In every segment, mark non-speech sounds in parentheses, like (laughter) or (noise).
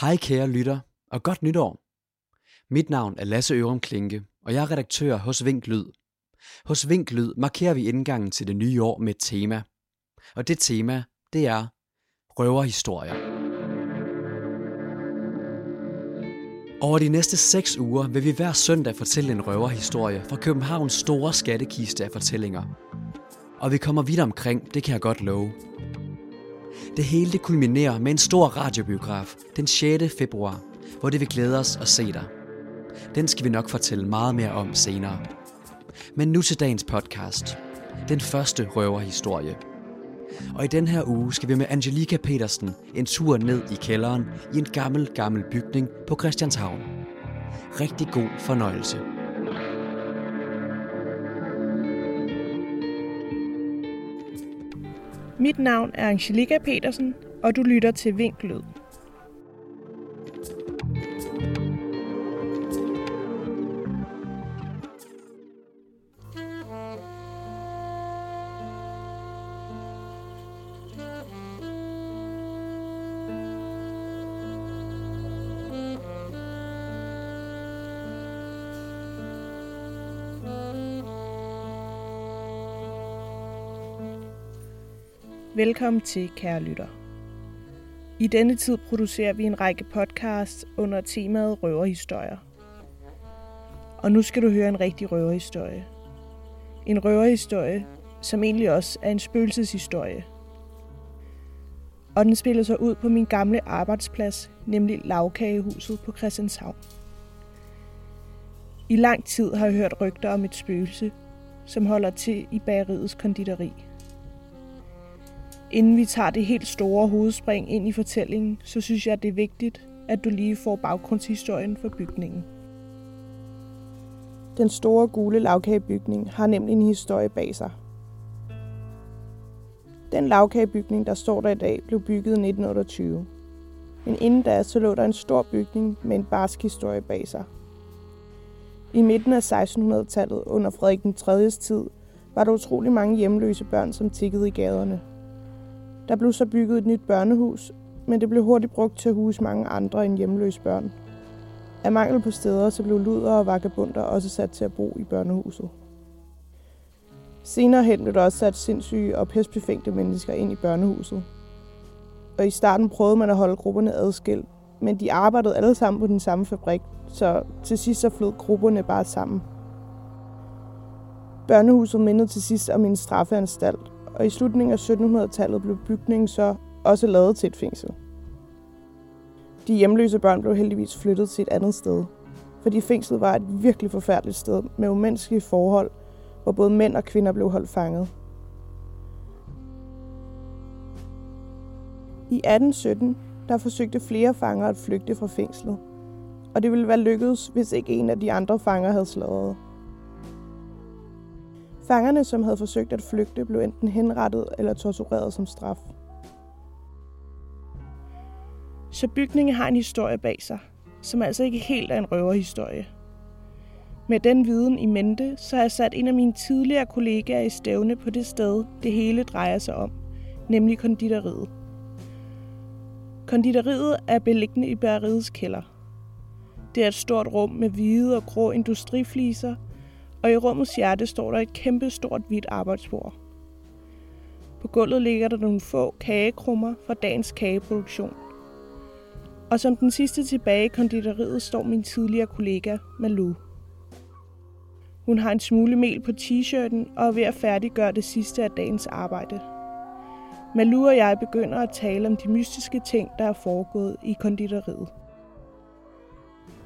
Hej kære lytter, og godt nytår. Mit navn er Lasse Ørum Klinke, og jeg er redaktør hos Vinklyd. Hos Vinklyd markerer vi indgangen til det nye år med et tema. Og det tema, det er røverhistorier. Over de næste seks uger vil vi hver søndag fortælle en røverhistorie fra Københavns store skattekiste af fortællinger. Og vi kommer vidt omkring, det kan jeg godt love. Det hele det kulminerer med en stor radiobiograf den 6. februar, hvor det vil glæde os at se dig. Den skal vi nok fortælle meget mere om senere. Men nu til dagens podcast. Den første røverhistorie. Og i den her uge skal vi med Angelika Petersen en tur ned i kælderen i en gammel, gammel bygning på Christianshavn. Rigtig god fornøjelse. Mit navn er Angelika Petersen, og du lytter til Vinklød. Velkommen til, kære lytter. I denne tid producerer vi en række podcasts under temaet røverhistorier. Og nu skal du høre en rigtig røverhistorie. En røverhistorie, som egentlig også er en spøgelseshistorie. Og den spiller sig ud på min gamle arbejdsplads, nemlig Lavkagehuset på Christianshavn. I lang tid har jeg hørt rygter om et spøgelse, som holder til i bageriets konditori. Inden vi tager det helt store hovedspring ind i fortællingen, så synes jeg, at det er vigtigt, at du lige får baggrundshistorien for bygningen. Den store gule lavkagebygning har nemlig en historie bag sig. Den lavkagebygning, der står der i dag, blev bygget i 1928. Men inden da, så lå der en stor bygning med en barsk historie bag sig. I midten af 1600-tallet, under Frederik den 3. tid, var der utrolig mange hjemløse børn, som tikkede i gaderne. Der blev så bygget et nyt børnehus, men det blev hurtigt brugt til at huse mange andre end hjemløse børn. Af mangel på steder, så blev luder og vagabunder også sat til at bo i børnehuset. Senere hen blev der også sat sindssyge og pestbefængte mennesker ind i børnehuset. Og i starten prøvede man at holde grupperne adskilt, men de arbejdede alle sammen på den samme fabrik, så til sidst så flød grupperne bare sammen. Børnehuset mindede til sidst om en straffeanstalt, og i slutningen af 1700-tallet blev bygningen så også lavet til et fængsel. De hjemløse børn blev heldigvis flyttet til et andet sted, fordi fængslet var et virkelig forfærdeligt sted med umenneskelige forhold, hvor både mænd og kvinder blev holdt fanget. I 1817 der forsøgte flere fanger at flygte fra fængslet, og det ville være lykkedes, hvis ikke en af de andre fanger havde slået. Fangerne, som havde forsøgt at flygte, blev enten henrettet eller tortureret som straf. Så bygningen har en historie bag sig, som altså ikke helt er en røverhistorie. Med den viden i mente, så har jeg sat en af mine tidligere kollegaer i stævne på det sted, det hele drejer sig om, nemlig konditoriet. Konditoriet er beliggende i bageriets kælder. Det er et stort rum med hvide og grå industrifliser – og i rummets hjerte står der et kæmpe stort hvidt arbejdsbord. På gulvet ligger der nogle få kagekrummer fra dagens kageproduktion. Og som den sidste tilbage i konditoriet står min tidligere kollega Malou. Hun har en smule mel på t-shirten og er ved at færdiggøre det sidste af dagens arbejde. Malou og jeg begynder at tale om de mystiske ting, der er foregået i konditoriet.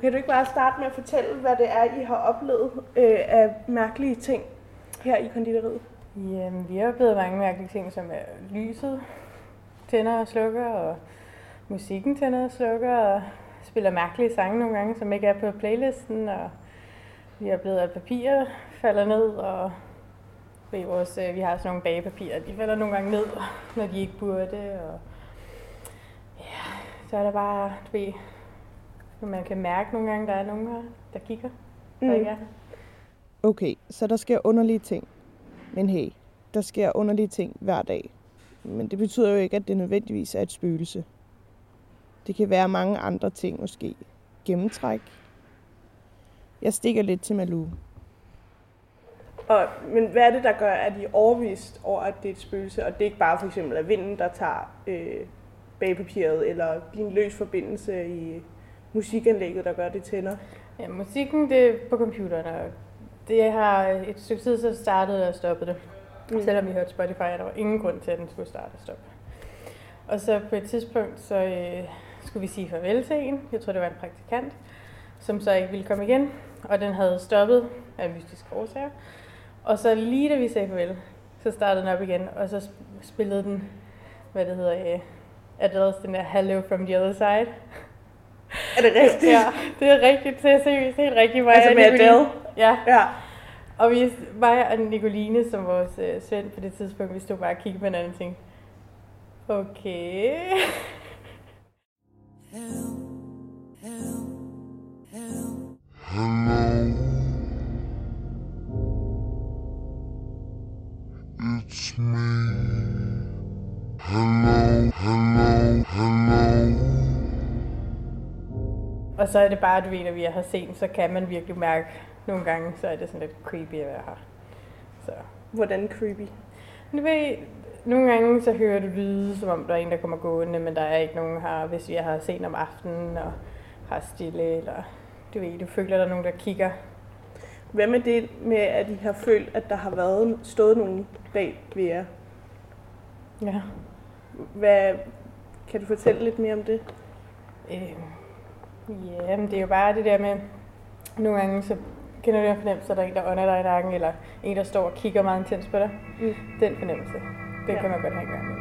Kan du ikke bare starte med at fortælle, hvad det er, I har oplevet øh, af mærkelige ting her i konditoriet? Jamen, vi har oplevet mange mærkelige ting, som er lyset tænder og slukker, og musikken tænder og slukker, og spiller mærkelige sange nogle gange, som ikke er på playlisten, og vi har blevet, at papir falder ned, og vi, vores, øh, vi har sådan nogle bagepapirer, de falder nogle gange ned, når de ikke burde, og ja, så er der bare, du ved, man kan mærke nogle gange, der er nogen her, der kigger. Mm. Der Okay, så der sker underlige ting. Men hey, der sker underlige ting hver dag. Men det betyder jo ikke, at det nødvendigvis er et spøgelse. Det kan være mange andre ting måske. Gennemtræk. Jeg stikker lidt til Malou. Og, men hvad er det, der gør, at I er overvist over, at det er et spøgelse, og det er ikke bare for eksempel at vinden, der tager øh, bagpapiret, eller din løs forbindelse i musikanlægget, der gør, det tænder? Ja, musikken det er på computeren, og det har et stykke tid så startet og stoppet det. Mm. Selvom vi hørte Spotify, der var ingen grund til, at den skulle starte og stoppe. Og så på et tidspunkt, så øh, skulle vi sige farvel til en. Jeg tror, det var en praktikant, som så ikke ville komme igen. Og den havde stoppet af mystiske årsager. Og så lige da vi sagde farvel, så startede den op igen, og så spillede den, hvad det hedder, øh, Adele's den der Hello from the other side. Er det rigtigt? Ja, det er rigtigt. Det er seriøst helt rigtigt. Mig Altså og med Adele? Ja, Ja. og vi, mig og Nicoline, som vores øh, søn på det tidspunkt, vi stod bare og kiggede på hinanden og tænkte, okay. It's Og så er det bare, du ved, når vi er her sent, så kan man virkelig mærke nogle gange, så er det sådan lidt creepy at være her. Så. Hvordan creepy? Du ved, nogle gange så hører du lyde, som om der er en, der kommer gående, men der er ikke nogen her, hvis vi er her sent om aftenen og har stille, eller du ved, du føler, der er nogen, der kigger. Hvad med det med, at I har følt, at der har været stået nogen bag ved jer? Ja. Hvad, kan du fortælle lidt mere om det? Øh, ja, men det er jo bare det der med, nogle gange så kender du den fornemmelse, at der er en, der ånder dig i nakken, eller en, der står og kigger meget intens på dig. Mm. Den fornemmelse, den Ja. kan man godt have en gang imellem.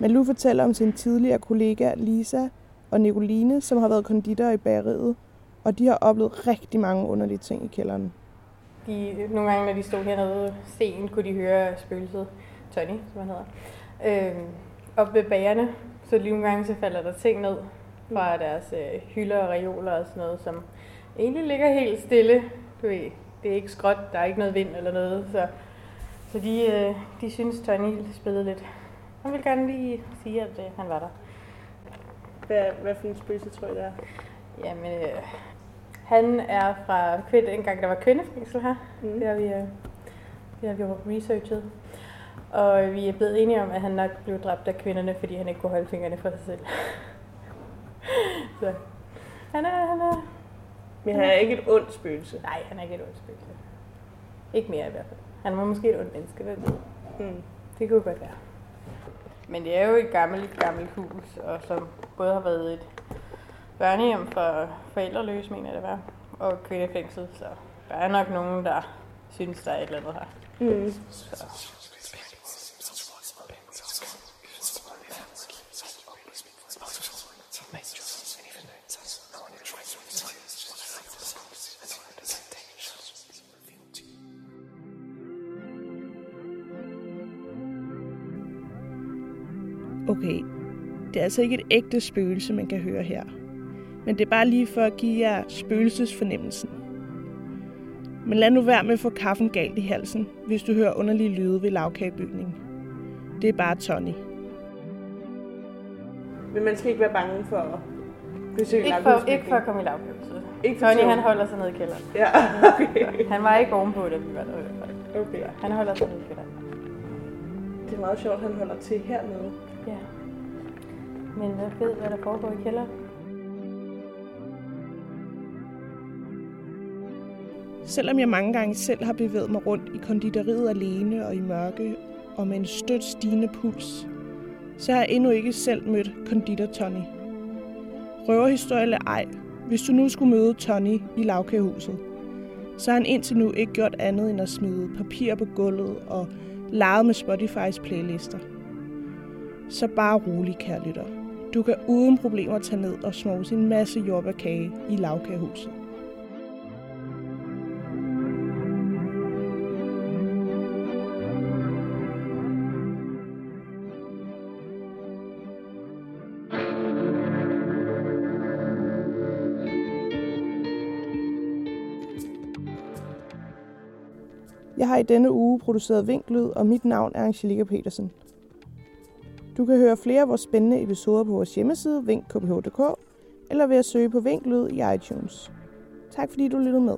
Malou fortæller om sin tidligere kollega Lisa og Nicoline, som har været konditor i bageriet, og de har oplevet rigtig mange underlige ting i kælderen. De, nogle gange, når de stod hernede sent, kunne de høre spøgelset, Tony, som han hedder, øh, op ved bagerne. Så lige nogle gange, så falder der ting ned fra deres øh, hylder og reoler og sådan noget, som egentlig ligger helt stille. Du ved, det er ikke skråt, der er ikke noget vind eller noget, så, så de, øh, de synes, Tony spillede lidt. Han vil gerne lige sige, at øh, han var der. Hvad, hvad for en spøgelse tror I, det er? Jamen, øh, han er fra kvinde, engang der var kvindefængsel her. Mm. Det har vi, øh, det har vi researchet. Og vi er blevet enige om, at han nok blev dræbt af kvinderne, fordi han ikke kunne holde fingrene for sig selv. (laughs) Så han er, han er... Men han er ikke et ondt spøgelse. Nej, han er ikke et ondt spøgelse. Ikke mere i hvert fald. Han var måske et ondt menneske, ved. Mm. Det kunne godt være. Men det er jo et gammelt, gammelt hus, og som både har været et børnehjem for forældreløse, mener jeg det var, og kvindefængsel, så der er nok nogen, der synes, der er et eller andet her. Mm. Så. Okay, det er altså ikke et ægte spøgelse, man kan høre her. Men det er bare lige for at give jer spøgelsesfornemmelsen. Men lad nu være med at få kaffen galt i halsen, hvis du hører underlige lyde ved lavkagebygningen. Det er bare Tony. Men man skal ikke være bange for at besøge Ikke for, ikke for at komme i lavkøbelse. Ikke for Tony, tog. han holder sig nede i kælderen. Ja, okay. Han var ikke ovenpå, da vi var der i hvert fald. okay. Han holder sig nede i kælderen. Det er meget sjovt, at han holder til hernede. Ja. Men hvad ved, hvad der foregår i kælderen? Selvom jeg mange gange selv har bevæget mig rundt i konditoriet alene og i mørke og med en stødt stigende puls, så har jeg endnu ikke selv mødt konditor Tony. Røverhistorie eller ej, hvis du nu skulle møde Tony i lavkagehuset, så har han indtil nu ikke gjort andet end at smide papir på gulvet og leget med Spotifys playlister. Så bare rolig, kære lytter. Du kan uden problemer tage ned og snose en masse jordbærkage i lavkagehuset. Jeg har i denne uge produceret Vinklyd, og mit navn er Angelika Petersen. Du kan høre flere af vores spændende episoder på vores hjemmeside, vinkkph.dk, eller ved at søge på Vinklyd i iTunes. Tak fordi du lyttede med.